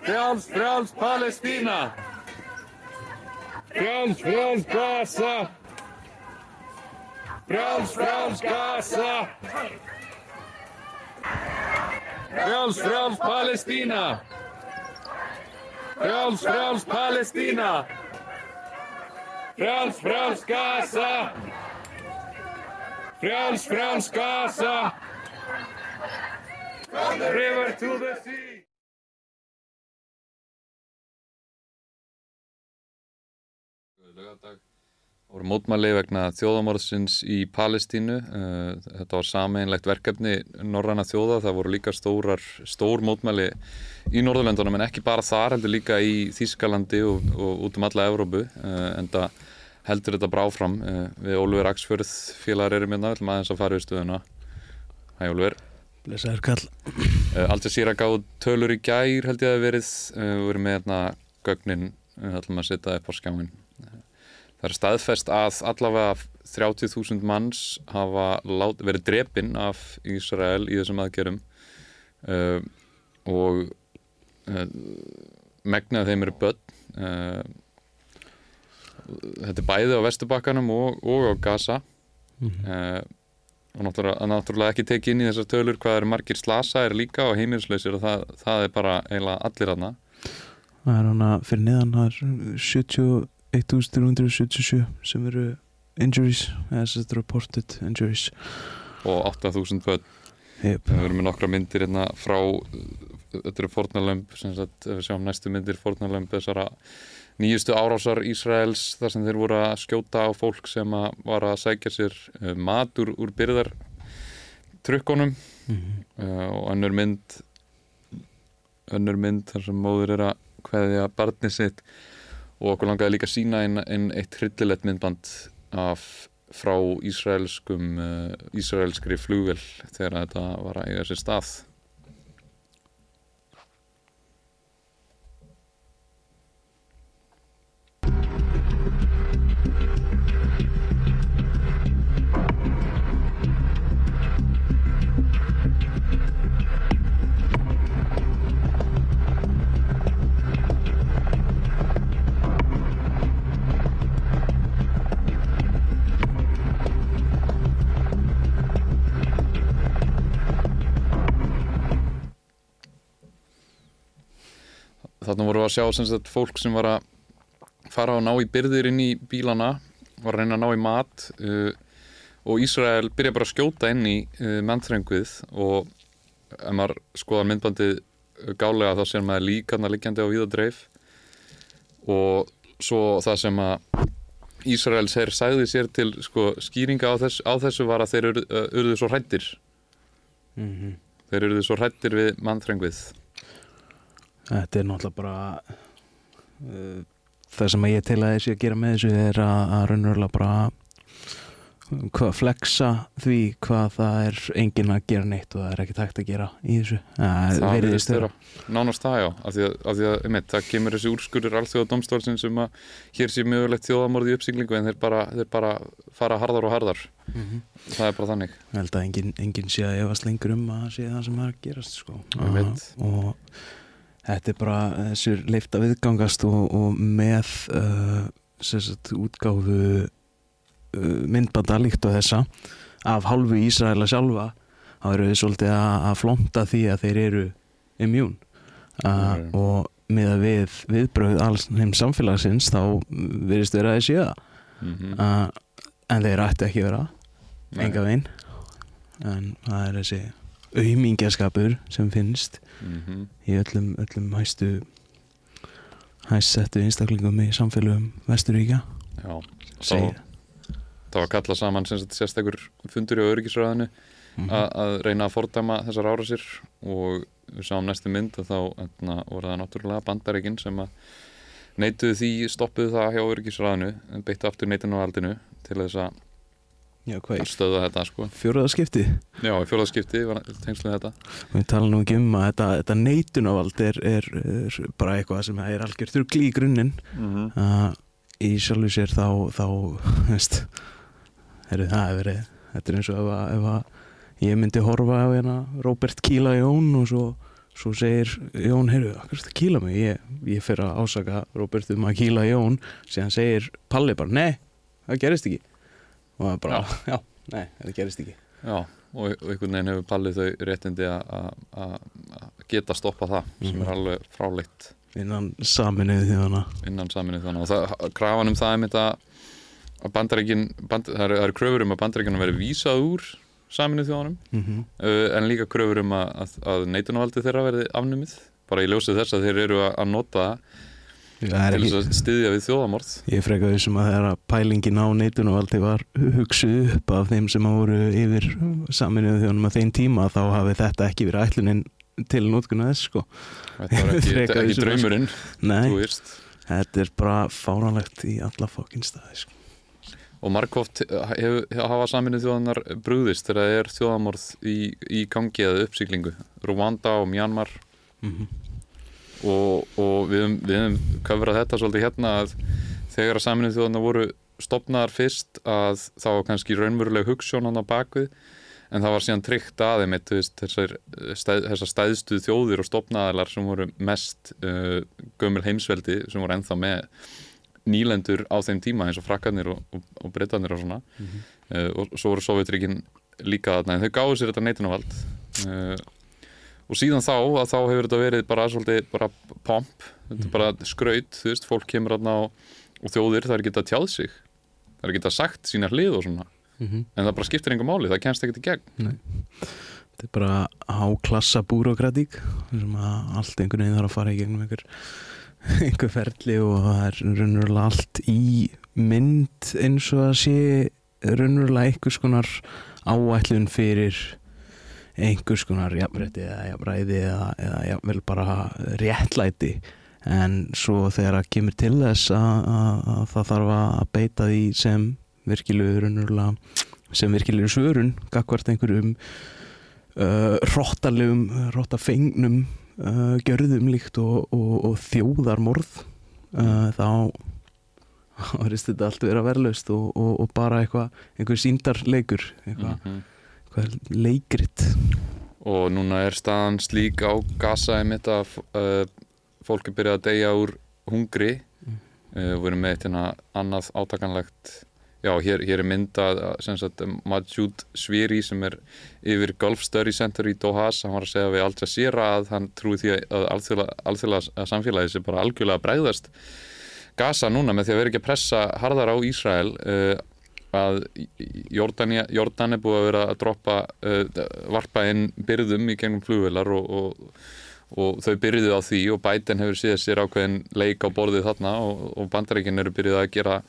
Frjáls, frjáls Palestína! Frjáls, frjáls Gaza! Frjáls, frjáls Gaza! Frjáls, frjáls Palestína! Frjáls, frjáls Palestína! Frjáls, frjáls Gaza! Frjáls, frjáls Gaza! From the river to the sea! Laugardag voru mótmæli vegna þjóðamorðsins í Palestínu. Eh, Þetta var sameinlegt verkefni norræna þjóða. Það voru líka stórar, stór mótmæli í Norðurlöndunum en ekki bara þar, heldur líka í Þýskalandi og, og út um alla Evrópu. Eh, En það heldur þetta bara áfram. Eh, Við Ólfur Aksfjörð félagar erum hérna, við ætlum aðeins að fara við stöðuna. Hæ Ólfur. Blesaður kall Uh, Al Jazeera gáð tölur í gær held ég að það verið við erum með hérna gögnin við ætlum að setja upp á skjáin það er staðfest að allavega 30.000 manns hafa lát, verið drepinn af Ísrael í þessum aðgerum og megnið af þeim eru börn. Uh, þetta er bæði á Vesturbakkanum og, og á Gaza. Uh, og náttúrulega, náttúrulega ekki tekið inn í þessar tölur hvað eru margir slasaðir líka og heimilslausir og það, það er bara eiginlega allir hana Það er hana fyrir neðan það er 71.377 sem eru injuries þetta reported injuries. Og 8000 börn. Yep. við erum með nokkra myndir hérna frá þetta eru fórnarlömb sem sagt, við sjáum næstu myndir fórnarlömb þessara nýjustu árásar Ísraels þar sem þeir voru að skjóta á fólk sem að var að sækja sér uh, matur úr byrðar trukkonum mm uh, og önnur mynd önnur mynd þar sem móður er að kveðja barnið sitt. Og okkur langaði líka að sína inn, inn eitt hryllilegt myndband af frá ísraelskum uh, ísraelskri flugvel þegar þetta var að eiga sér stað að sjá sem sagt, fólk sem var að fara og ná í byrðir inn í bílana var að reyna að ná í mat uh, og Ísrael byrja bara að skjóta inn í uh, mannþrengvið og ef maður skoðar myndbandið gálega þá sér maður líkarna liggjandi á víðadreif og svo það sem að Ísraels herr sagði sér til sko, skýringa á, þess, á þessu var að þeir urðu, uh, urðu svo hrættir -hmm. þeir urðu svo hrættir við mannþrengvið Þetta er náttúrulega bara uh, það sem ég til að þessi að gera með þessu er að, að raunverulega bara hvað flexa því hvað það er enginn að gera neitt og það er ekki takt að gera í þessu það virðist virðist vera nánast það já af því að, af því að einmitt, það kemur þessi úrskurður alþjóða domstólsinn sem að hér sé mögulegt þjóðamorði í uppsiglingu en þeir bara, þeir bara fara harðar og harðar mm -hmm. það er bara þannig Ég held að enginn, enginn sé að efast lengur um að sé það sem er að gerast sko. Einmitt. og þetta er bara þessur leift að viðgangast og, og með uh, sagt, útgáfu uh, myndbanda líkt og þessa af hálfu Ísraela sjálfa þá eru við svolítið að, að flonta því að þeir eru immjún uh, Mm. og með að við viðbröð alls heim samfélagsins þá virðist vera að þessi það mm -hmm. uh, en þeir ætti ekki vera enga veginn en það er þessi auðmingjaskapur sem finnst mm -hmm. í öllum, öllum hæstu hæstsettu einstaklingum í samfélögum Vesturíkja já, segir það var kallað saman sem sérstakur fundur í öryggisræðinu Mhm. að, að reyna að fordæma þessar árásir og við sáum næstu mynd að þá etna, voru það náttúrulega bandaríkin sem að neituðu því, stoppuðu það hjá öryggisræðinu, beittu aftur neitunarvaldinu til þess að Já, að hvað, stöða þetta sko. fjóraða skipti Já, í fjóðaskipti var tengsluð þetta við tala nú ekki um að þetta, þetta neitunavald er, er, er bara eitthvað sem er algjör þurrkli í grunninn mm -hmm. uh, í sjálfu sér þá, þá veist, heru, það verið þetta er eins og ef, að, ef að ég myndi horfa á hérna Robert Kíla Jón og svo, svo segir Jón, heyrðu, hvað er þetta Kíla mig? Ég, ég fer að ásaka Robert um að Kíla Jón síðan segir Palli bara, nei, það gerist ekki og það er bara, já, nei, það gerist ekki. Já, og, og einhvern veginn hefur pallið þau réttindi að- geta stoppa það sem Mhm. er alveg fráleitt. Innan saminuðu þjóðana innan saminu þannig og það, krafan um það er mitt að bandaríkin, band, það eru, eru kröfur um að bandaríkinu verið vísað úr saminu þjóðanum mm -hmm. uh, en líka kröfur um að, að, að neitunarvaldi þeirra verði afnumið. Bara í ljósið þess að þeir eru að, nota það er til þess að styðja við þjóðamorð Ég freka því sem að þeirra pælingin á neitunarvaldi var hugsuð upp af þeim sem voru yfir saminuðu þjónum að þeim tíma þá hafi þetta ekki verið ætlunin til nótkuna þess sko. þetta var ekki, Frekar ekki að- draumurinn Nei, þetta er bara fáránlegt í alla fokkin staði sko. og margóft hafa saminu þjóðanar brúðist þegar það er þjóðamorð í, í gangi eða uppsýklingu Rwanda og Myanmar mm -hmm. Og, og við við höfum köfrað þetta svolítið hérna að þegar að saminu þjóðanar voru stopnaðar fyrst að þá var kannski raunveruleg hugssjón hann á bakvið en það var síðan tryggt að þeim þessar, þessar stæðstu þjóðir og stopnaðalar sem voru mest uh, gömul heimsveldi sem voru ennþá með nýlendur á þeim tíma eins og frakkarnir og, og, og breytanir og svona. Uh, og svo voru Sovjetrygin líka þarna en þau gáðu sér þetta neitunavald uh, og síðan þá að þá hefur þetta verið bara svolítið bara pomp, er bara skraut þú veist, fólk kemur þarna og, og þjóðir það er geta tjáð sig. Það er geta sagt sína hlið og svona. Mhm. en það bara skiptir einhver máli, það kemst ekkert í gegn. Þetta er bara háklassa búrokratík sem að allt einhvern veginn þarf að fara í gegnum einhver, einhver ferli og það er raunverulega allt í mynd eins og að sé raunverulega einhvers konar áætlun fyrir einhvers konar jafnrétti eða jafnræði eða, eða jafnvel bara réttlæti en svo þegar það kemur til þess að, að, að það þarf að beita því sem virkilegu raunverulega sem virkilegu svörun gagvart einhverjum uh, hróttalegum, hróttafengnum uh, gjörðum líkt og, og, og þjóðarmorð uh, þá verðist þetta allt vera verðlaust og, og, og bara eitthvað einhver síndarleikur eitthvað, Mhm. Eitthvað leikrit. Og núna er staðan slík á Gaza einmitt að uh, fólk er byrjað að deyja úr hungri. Mm. uh, við erum með eitt hérna annað átakanlegt. Já, hér, hér er myndað sem sagt Majid Sviri sem er yfir Gulf Study Center í Dohas hann var að segja við Al Jazeera að hann trúi því að alþjóðlega, samfélagi sem bara algjörlega að bregðast Gaza núna með því að vera ekki að pressa harðar á Ísrael. Uh, að Jordania, Jordan er búið að vera að droppa uh, varpa inn byrðum í gegnum flugvelar og, og, og þau byrjuðu á því og Biden hefur síðan sér ákveðin leik á borðið þarna og, og bandaríkinn eru byrjuð að gera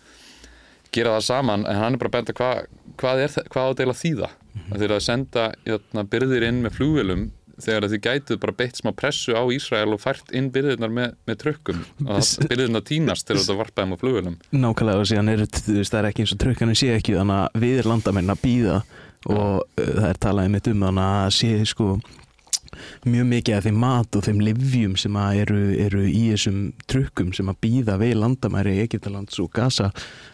gera það saman en hann er bara að benda hvað hvað, er, hvað á að deila þýða mm -hmm. þeir að senda jötna, byrðir inn með flugvelum þegar þið gætuð bara beitt smá pressu á Ísrael og fært inn byrðirnar með, með trökkum að byrðirnar tínast þegar þetta varpaðum á flugvelum nákvæmlega og síðan er, þú veist, það er ekki eins og trökkanum sé ekki þannig að við er landamenn að býða og uh, það er talaðið mitt um þannig að sé sko mjög mikið af þeim mat og þeim livjum sem að eru, eru í þessum trukkum sem að býða við landamæri Egyptalands og Gaza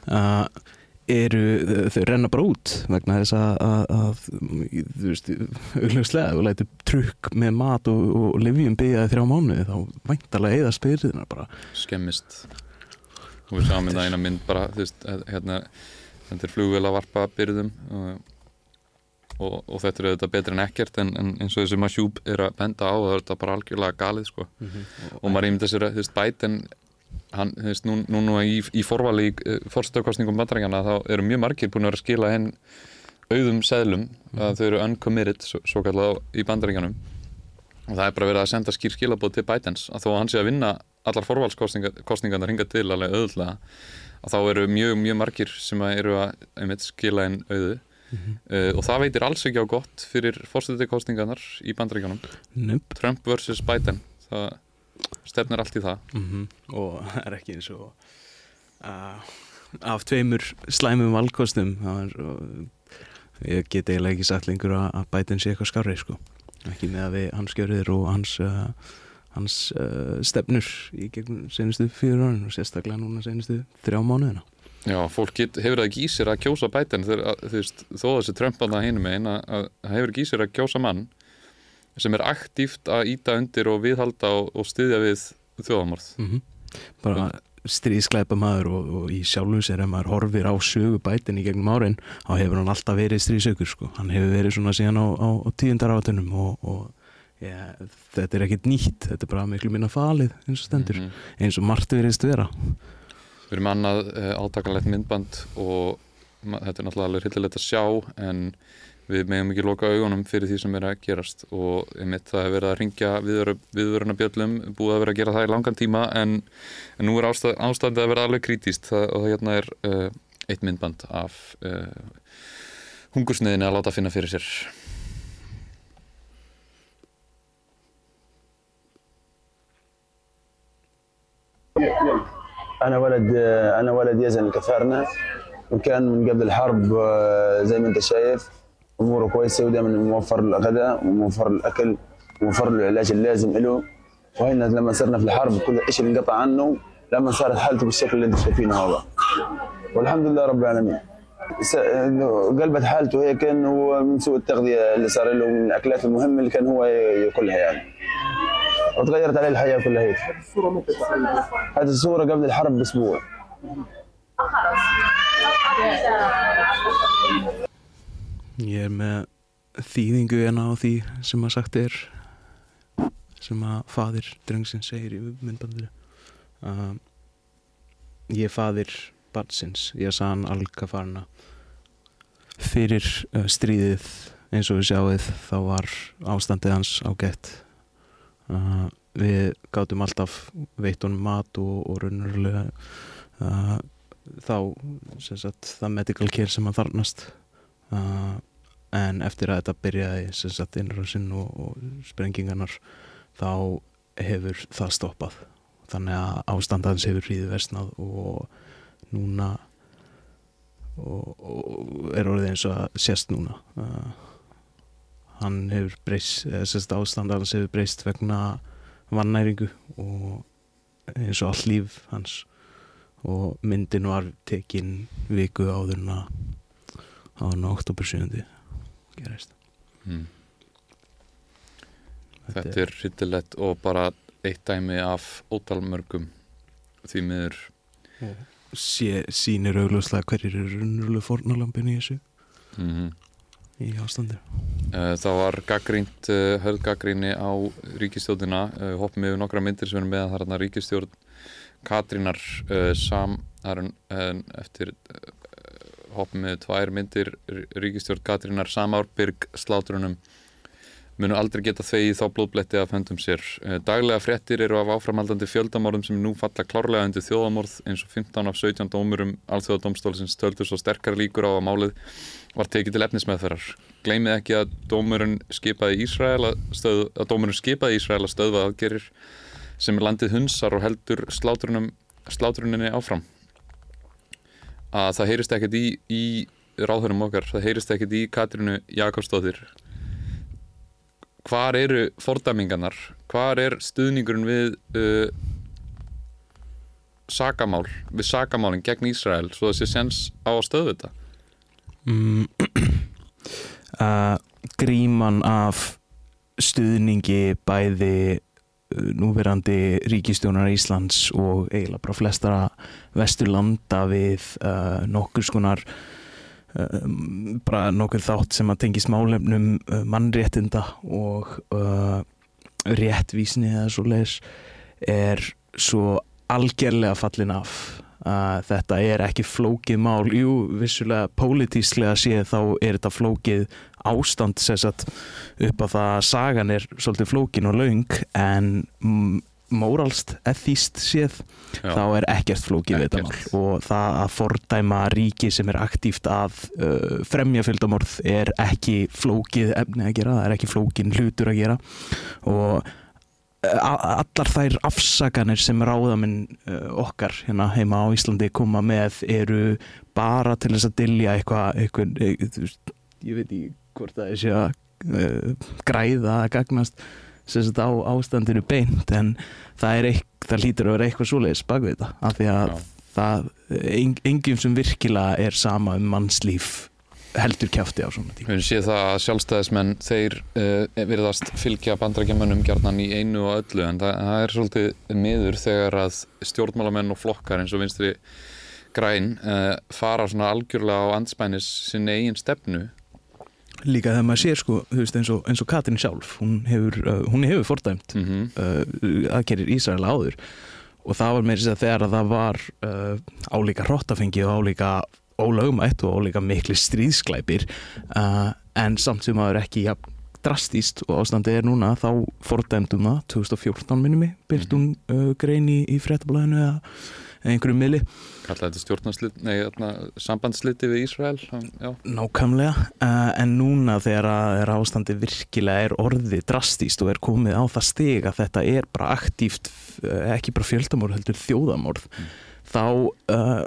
uh, eru, þau renna bara út vegna þess að, að, að þú veist, augljóslega þú lætur trukk með mat og, og livjum byggjaði þrjá mánuði þá væntalega eða spyrðina bara. Skemmist. Og við sáum þetta eina mynd bara þú veist, hérna þetta er flugvel að varpa byrðum og, og, og þetta er auðvitað betur en ekkert en, en eins og þessi Masjúb er að benda á það er þetta bara algjörlega galið sko. Og maður ímynda sér að þú veist, Biden hann, þú veist, nú, nú, nú í, í forvali í fórstöðkostningum bandarækjana þá eru mjög margir búin að vera að skila henn auðum seðlum að þau eru uncommitted svo, svo kallað í bandarækjanum og það er bara verið að senda skýr skilabóð til Bidens að þó að hann sé að vinna allar forvalskostningarnar hinga til alveg auðvitað að þá eru mjög, mjög margir sem að eru að einmitt, skila inn auðu uh, og það veitir alls ekki á gott fyrir fórstöðkostningarnar í bandarækjanum Nup. Trump vs. Biden það stefnir allt í það. Mm -hmm. og það er ekki eins og uh, af tveimur slæmum valkostum uh, ég get eiginlega ekki sagt lengur að, Biden sé eitthvað skarri sko. Ekki með að við hans gjörðir og hans uh, hans uh, stefnur í gegnum senustu fyrir árin og sérstaklega núna senustu þrjá mánuðina. Já, fólk get, hefur það ekki í sér að kjósa veist, þó þessi Trump að hinum einn að að það hefur ekki í sér að kjósa mann sem er aktíft að íta undir og viðhalda og, og styðja við þjóðamorð. mm bara stríðskleipa maður og, og í sjálfu sér ef maður horfir á sögu bætin í gegnum árin þá hefur hann alltaf verið stríðsökur sko. hann hefur verið svona síðan á, á, á tíundar átunum og, og ja, þetta er ekkit nýtt, þetta er bara miklu minna falið eins og stendur, Mhm. eins og margt veriðst vera Við erum annað uh, átakalegt myndband og þetta er náttúrulega alveg hryllilegt að sjá en við megum ekki loka augunum fyrir því sem er að gerast og einmitt það er verið að ringja viðvöruna bjöllum, búið að vera að gera það í langan tíma en, en nú er ástæð, ástæðið að vera alveg krítíst það, og hérna er uh, eitt myndband af uh, hungursneiðinni að láta finna fyrir sér انا ولد انا ولد يزن كفرنا وكان من قبل الحرب آه، زي ما انت شايف أموره كويسة ودائما موفر الغداء وموفر الأكل وموفر العلاج اللازم له وهنا لما صرنا في الحرب كل شيء انقطع عنه لما صارت حالته بالشكل اللي أنتم شايفينه هذا. والحمد لله رب العالمين. قلبت حالته هيك انه من سوء التغذية اللي صار له من الأكلات المهمة اللي كان هو يأكلها يعني. وتغيرت عليه الحياة كلها هيك. هذه الصورة قبل الحرب بأسبوع. Ég er með þýðingu hérna á því sem að sagt er sem að fadir drengsinn segir í myndbandinu. Uh, ég er fadir barnsins, ég sað hann alga farna fyrir uh, stríðið eins og við sjáuð þá var ástandið hans ágætt. Uh, við gátum alltaf veitt honum mat og, og raunverulega þá sagt, það medical care sem hann þarnast uh, en eftir að þetta byrjaði innrásinn og, og sprengingarnar þá hefur það stoppað. Þannig að ástandans hefur hríði versnað og núna og, og er orðið eins og að sést núna. Uh, hann hefur breyst sem sagt ástandans hefur breyst vegna vannæringu og eins og allt líf hans. Og myndin var tekin viku áður en að áður en að oktober 7. gerist. Mm. Þetta er hryllilegt og bara eitt dæmi af ótalmörgum því miður. Sé, sýnir augljóslega hverjir eru raunverulega fórnalampin í þessu. Mm í ástandi. Eh, Það var gaggrínt, uh, höfð gaggríni á ríkistjórnina, uh, hoppum við nokkra myndir sem erum með það er þarna. Ríkistjórn Katrínar sam, er eftir hoppum við tvær myndir ríkistjórn Katrínar samárbyrg slátrunum munu aldrei geta þegið þá blóðbletti af höndum sér. Uh, daglega fréttir eru af áframhaldandi fjöldamorðum sem nú falla klárlega undir þjóðamorð eins og 15 af 17 dómurum alþjóðadómstólsins töldur svo sterkar líkur á að málið var tekið til efnismeðferðar. Gleimið ekki að dómurinn skipaði Ísrael að, stöð, að dómurinn skipaði Ísrael að stöðva aðgerir sem landið hunsar og heldur slátruninni áfram. Að það heyrist ekkert í, í ráðhörum okkar, það heyrist ekkert í Katrínu Jakobsdóttir. Hvar eru fordæmingarnar? Hvar er stuðningurinn við uh, sakamál, við sakamálinn gegn Ísrael svo það sé sens á að stöðu þetta? mm, uh, gríman af stuðningi bæði núverandi ríkistjónar Íslands og eiginlega bara flestara vesturlanda við uh, nokkur skonar um, bara nokkur þátt sem að tengist málefnum uh, mannréttinda og uh, réttvísni eða svo leis er svo algerlega fallin af að þetta er ekki flókið mál jú, vissulega pólitíslega séð þá er þetta flókið ástand sagt upp á það að sagan er svolítið flókin og laung en móralst ethíst séð Já. þá er ekkert flókið við þetta Ekkert. mál og það að fordæma ríki sem er aktíft að uh, fremja fjöldamorð er ekki flókið efni að gera, það er ekki flókin hlutur að gera og allar þær afsakanir sem ráðamenn uh, okkar hérna heima á Íslandi koma með eru bara til þess að dilja eitthvað, eitthvað, eitthvað þú veist, ég veit ekki hvort það er sé að græða að gagnast á ástandinu beint en það, er eitth, það lítur að vera eitthvað svoleiðis bak við þetta af því að það, en, enginn sem virkilega er sama um mannslíf heldur kjáfti á svona tíma. Við séð það að sjálfstæðismenn þeir uh, virðast fylgja bandrækjamönnum gjarnan í einu og öllu en það, það er svolítið miður þegar að stjórnmálamenn og flokkar eins og vinstri græn uh, fara svona algjörlega á andspænis sinni eigin stefnu. Líka þegar maður sér sko, þú veist, eins og, eins og Katrin sjálf hún hefur, uh, hún hefur fordæmt mm -hmm. uh, aðgerir Ísrael áður. Og það var meira þess að þegar að það var álíka hrottafengi og álíka ólögumætt og álíka mikli stríðsklæpir uh, en samt sem maður ekki ja, drastíst og ástandið er núna þá fordæmdum það 2014 minni mig byrt hún uh, grein í, í fréttablaðinu eða einhverju miðli. Kalla þetta stjórnarslit, nei, þarna, sambandsliti við Ísrael já, Nákvæmlega, uh, en núna þegar að er ástandi virkilega er orðið drastíst og er komið á það stig að þetta er bara aktíft, uh, ekki bara fjöldamorð heldur þjóðamorð, þá uh,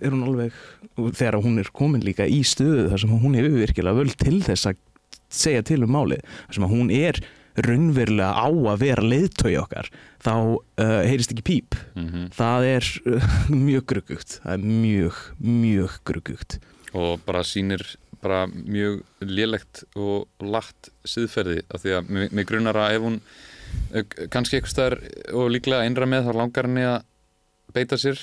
er hún alveg, þegar hún er komin líka í stöðu þar sem hún hefur virkilega völd til þess að segja til um málið, þar sem hún er raunverulega á að vera leiðtögi okkar, þá uh, heyrist ekki píp. mm Það er uh, mjög gruggugt, það er mjög, mjög gruggugt. og bara sýnir bara mjög lélegt og lagt siðferði af því að mig, grunar að ef hún eh, kannski eitthvað staðar og líklega einra með þá langar henni að beita sér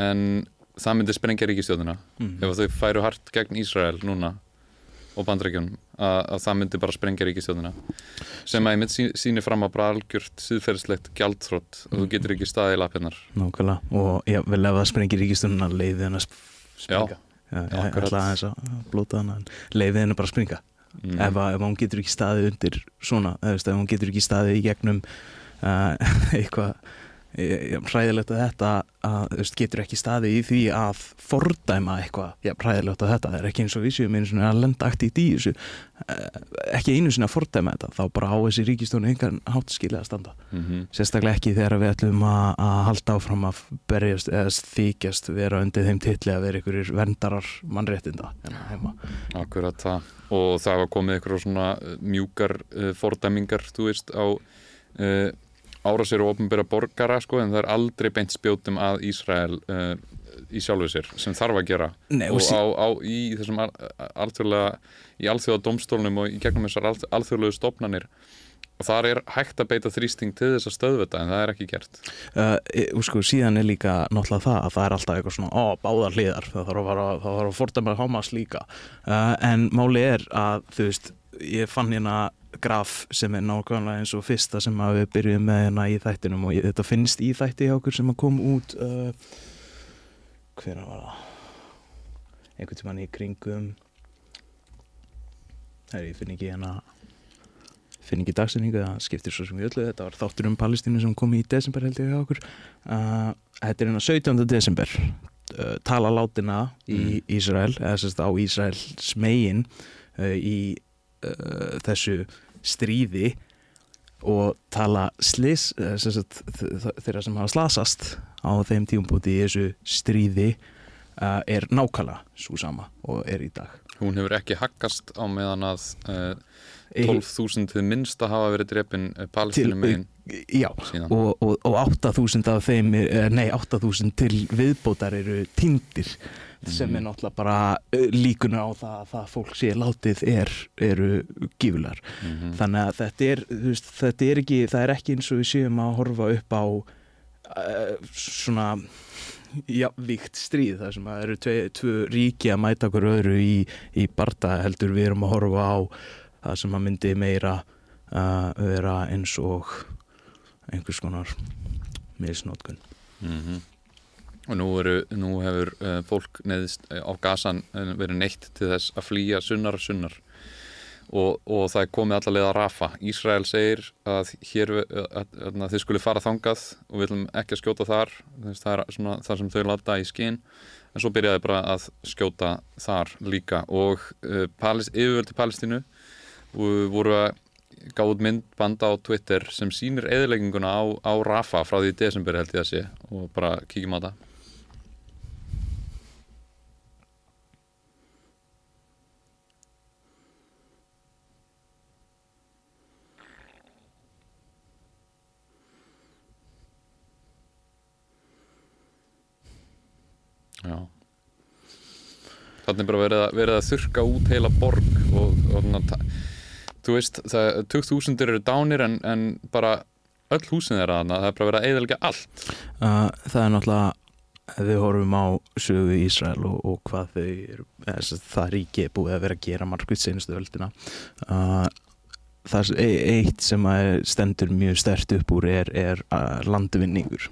en það myndi sprengja ríkistjóðina Mm. ef þau færu hart gegn Ísrael núna og bandrækjunum að, að það myndi bara sprengja ríkistjóðina sem að ég mynd sýnir fram á bara algjört siðferðislegt gjaldþrótt og þú getur ekki staðið í lappinnar Nákvæmlega, og já, vel ef það sprengir ríkistunna leiði henn að springa. Já, ég ætla aðeins að blóta hana en leiði henn bara að springa. Mm. ef, að, ef hún getur ekki staðið undir svona, ef hún getur ekki staðið í gegnum uh, eitthvað eh, hræðilegt að þetta að, veist, getur ekki staðið í því að fordæma eitthvað, já, hræðilegt að þetta. Það er ekki eins og við séum einu svona að lenda aktítt í þessu uh, ekki einu sinni að fordæma þetta. Þá bara á þessi ríkistónu einhvern hátt skilja að standa. Mm sérstaklega ekki þegar við ætlum að, að halda áfram að berjast eða þykjast vera undir þeim titli að vera einhverjir verndarar mannréttinda hérna. Akkurat það. Og það var komið eitthvað svona uh, mjúkar uh, fordæmingar þú veist á uh, árásir og ofnbæra borgara sko en það er aldrei beint spjótum að Ísrael uh, í sjálfu sér sem þarf að gera. Nei, og og á, á, í þessum al- alþjóðlega í alþjóða domstólnum og í gegnum þessar alþ- alþjóðlegu stofnanir og þar er hægt að beita þrýsting til þess að stöðva þetta en það er ekki gert. Uh, e- og sko síðan er líka náttúrulega það að það er alltaf eitthvað svona, ó, báðar hliðar það þarf að að fordæma Hamas líka. Uh, en máli er að þú veist, ég fann hérna graf sem er nákvæmlega eins og fyrsta sem að við byrjum með hérna í þættinum og þetta finnst í þætti hjá okkur sem að kom út uh, hver var það? Einhvern tímann í kringum það er ég finn ekki hérna finn ekki dagsinningu, það skiptir svo sem við öllu. Þetta var þáttur um Palestínu sem kom í desember held ég hjá okkur. Uh, þetta er hérna 17. desember uh, tala látina í Ísrael eða sérst á Ísrael smegin uh, í uh, þessu stríði og tala slis sérst, þeirra sem hafa slasast á þeim tíumbúti í þessu stríði uh, er nákvæmlega svo sama og er í dag. Hún hefur ekki haggast á meðan að uh, 12.000 til minnsta hafa verið drepin uh, palestínum megin Já, síðan. og, og, og 8.000 af þeim, er, eh, nei 8.000 til viðbótar eru týndir sem er náttúrulega bara eh, líkunar á það að það fólk sé látið er, eru gífular Mhm. þannig að þetta er, veist, þetta er ekki það er ekki eins og við séum að horfa upp á uh, svona já, víkt stríð þar sem að eru tvö, tvö ríki að mæta okkur öðru í, í barda heldur við erum að horfa á það sem að myndi meira uh, vera eins og einhvers konar misnótkun Mhm. Og nú, eru, nú hefur uh, fólk neðist uh, á gasan uh, verið neitt til þess að flýja sunnar og sunnar. Og, og það er komið allavega að rafa. Ísrael segir að hér uh, að, að, að þið skulle fara þangað og við ætlum ekki að skjóta þar. Þess, það er svona það sem þau láta í skinn en svo byrjaði bara að skjóta þar líka. Og uh, Palis, yfirvöldi Palestínu og voru að gáð myndbanda á Twitter sem sýnir eðilegginguna á, á Rafa frá því desember held ég að sé. Og bara kíkjum á það Já. Þannig er bara verið að, verið að þurka út heila borg og, og ta- þú veist, það, 20.000 eru dánir en, en bara öll húsin þeirra þarna, það er bara verið að eðalga allt. Uh, það er náttúrulega við horfum á sögu Ísrael og, og hvað þau eru, það ríki er búið að vera að gera margvist senustu öldina uh, það er eitt sem stendur mjög stert upp úr er, er uh, landvinningur.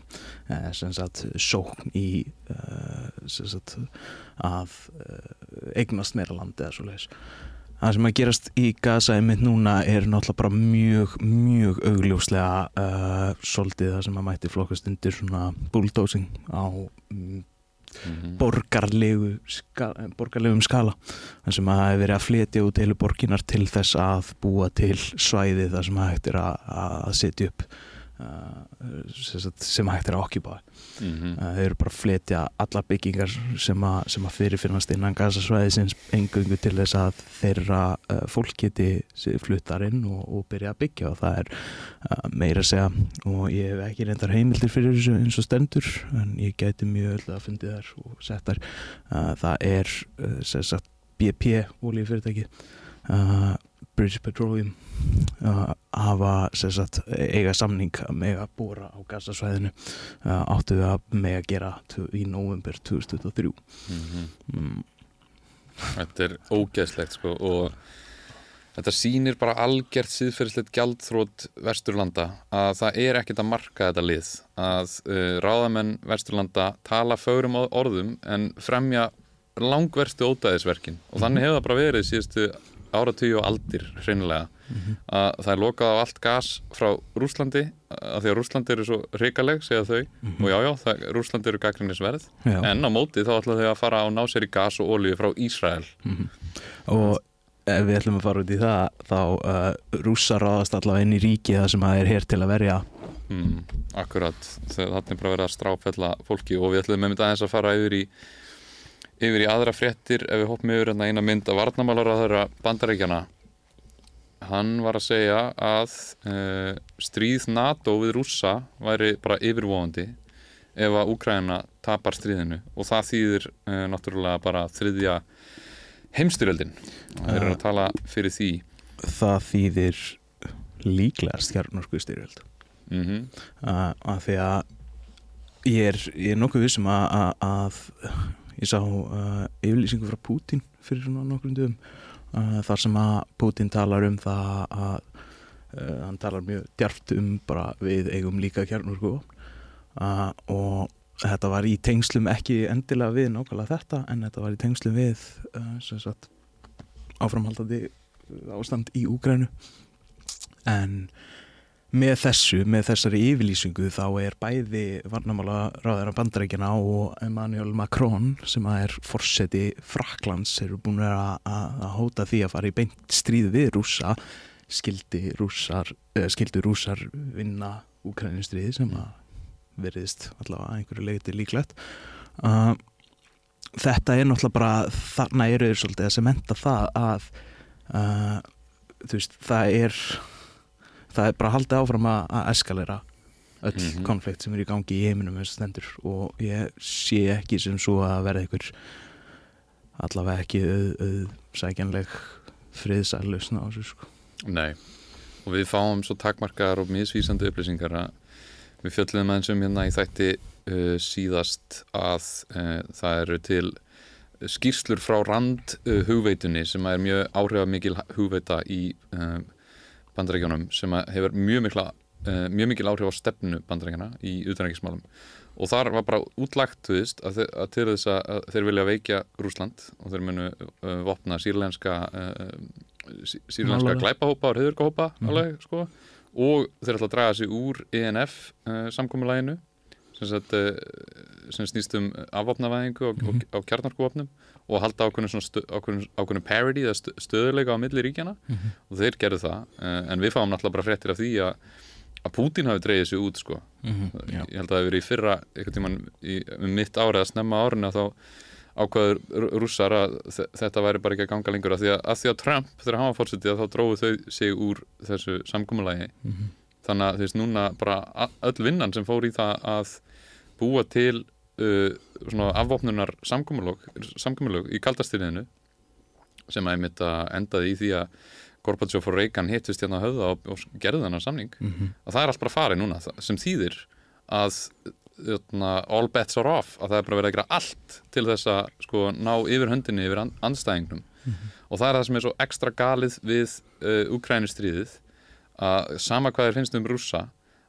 Sem sagt sókn í uh, sagt að uh, eignast meira landi eða svo leiðis Það sem að gerast í Gaza einmitt núna er náttúrulega bara mjög, mjög augljóslega uh, svolítið það sem að mætti flokkast undir svona bulldozing á mm, mm borgarlegu ska, borgarlegum skala. Þar sem að það hefur verið að fletja út heilu borginar til þess að búa til svæði þar sem hægt er að, að setja upp sem, sagt, sem hægt er að okkjupa -hmm. uh, þeir eru bara að fletja alla byggingar sem að, sem að fyrirfinnast innan gasasvæðisins engöngu til þess að þeirra uh, fólk geti sig- fluttar inn og, og byrja að byggja. Og það er uh, meira að segja og ég hef ekki reyndar heimildir fyrir þessu eins og stendur en ég gæti mjög öll að fundið þær og sett þær uh, það er uh, sem sagt BP olíufyrirtæki uh, British Petroleum uh, hafa sagt eiga samning að mega bóra á gasasvæðinu uh, áttu við að mega gera tu- í november 2023 Mm mm, Þetta er ógeðslegt sko og þetta sýnir bara algjört síðferðislegt gjaldþrót Vesturlanda að það er ekkert að marka þetta lið að uh, ráðamenn Vesturlanda tala fögrum á- orðum en fremja langverstu ódæðisverkin og þannig hefur það bara verið síðustu áratugju og aldir hreinilega að það er lokað á allt gas frá Rúslandi að því að Rúslandi eru svo hrikaleg segja þau. Og já já, það, Rúslandi eru gaggrinnisverð en á móti þá ætla þau að fara á ná sér í gas og olíu frá Ísrael. Og ef við ætlum að fara út í það þá uh, rússar ráðast allavega inn í ríki það sem að er hér til að verja. Mm, Akkurat, þannig bara verið að stráfella fólki og við ætlum með mynda aðeins að fara yfir í yfir í aðra fréttir ef við hoppum yfir hérna eina mynd að varnamálar að þeirra bandaríkjana hann var að segja að uh, stríð NATO við rússa væri bara yfirvóandi ef að Úkraina tapar stríðinu og það þýðir uh, náttúrulega bara þriðja heimstyrjöldin og þeir eru að tala fyrir því. það þýðir líklegast kjarnorku styrjöld. Mm uh, að því að ég er, ég er nokkuð vissum að, að, að ég sá uh, yfirlýsingu frá Putin fyrir svona nokkrum dögum uh, þar sem að Putin talar um það að uh, hann talar mjög djarft um bara við eigum líka kjarnorku uh, og þetta var í tengslum ekki endilega við nákvæmlega þetta en þetta var í tengslum við sagt áframhaldandi ástand í Úgrænu en með þessu, með þessari yfirlýsingu þá er bæði varnamála ráðara bandarækjana og Emmanuel Macron sem að er forseti Fraklands eru búin að, að, að hóta því að fara í beint stríð við rússa. Skildi rússar eh, skildu rússar vinna Úkrainistriði sem að veriðist allavega að einhverju leiti líklegt. Uh, þetta er náttúrulega bara þarna eru þeir svolítið að sementa það að uh, veist, það er það er bara haldið áfram að, að eskalera öll Mhm. konflikt sem er í gangi í heiminum eins og stendur og ég sé ekki sem svo að verða einhver allavega ekki auð, auð sækjanleg friðsæðlausna á þessu sko. Nei, og við fáum svo takmarkaðar og misvísandi upplýsingar að við fjöldum aðeins um hérna í þætti uh, síðast að uh, það eru til skýrslur frá rand uh, hugveitunni sem er mjög áhrifamikil hugveita í uh, bandarækjunum sem hefur mjög mikla uh, mjög mikil áhrif á stefnu bandarækjana í utanrækismálum og þar var bara útlagt veist, að, þe- að til þess að, að þeir vilja veikja Rúsland og þeir munu uh, vopna sírlenska sí- sírlenska glæpahópa og reyðurkahópa Mhm. alveg, sko. Og þeir ætla að draga sig úr ENF samkomulæginu sem, sem snýst um afvopnavæðingu og, og, á kjarnarkuvopnum og halda ákveðinu, parity eða stöðuleika á milli ríkjana og þeir gerðu það uh, en við fáum náttúrulega bara fréttir af því að að Pútín hafi dreigið sig út sko. Já. ég held að það hefur verið í fyrra einhvern tímann í, um mitt árið að snemma árinu þá ákvaður rú- rússar að þe- þetta væri bara ekki að ganga lengur að því að, að, því að Trump þegar hann var fórsetið þá dróðu þau sig úr þessu samkommulagi Mhm. þannig að þú veist núna bara öll vinnan sem fór í það að búa til uh, afvopnunar samkomulög í kaldastyrðinu sem að einmitt að endaði í því að Gorbachev og Reagan hittist hérna að höfða og, og gerðu þennan samning. Að það er allt bara farið núna sem þýðir að jötna, all bets are off að það er bara verið að gera allt til þess að sko, ná yfir höndinni yfir and, andstæðingnum. Og það er það sem er svo ekstra galið við uh, Ukrænustríðið að sama hvað þér finnst um rússa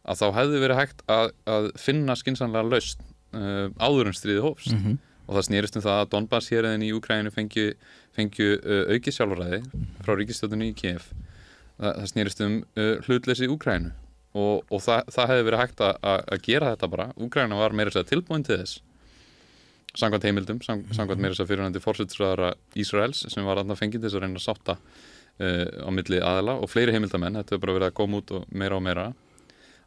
að þá hefði verið hægt að, að finna skinsanlega laust uh, áður en stríðið hófst. Mhm. og það snýrist um það að Donbass hérðin í Ukræninu fengju, fengju uh, auki sjálfræði frá ríkistjóðinu í Kiev. Það, það snýrist um uh, hlutleysi Ukrænu og, og það, það hefði verið hægt að, gera þetta bara. Ukræna var meira sér tilbúin til þess. Samkvæmt heimildum, sam, samkvæmt meira sér fyrirhandi fórsettsræðara Ísraels sem var að fengið þess að reyna að sátta uh, á milli aðela og fleiri heimildamenn. Þetta hefur bara verið að koma út og meira og meira